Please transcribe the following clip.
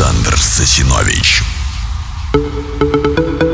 Александр Сосинович. thank you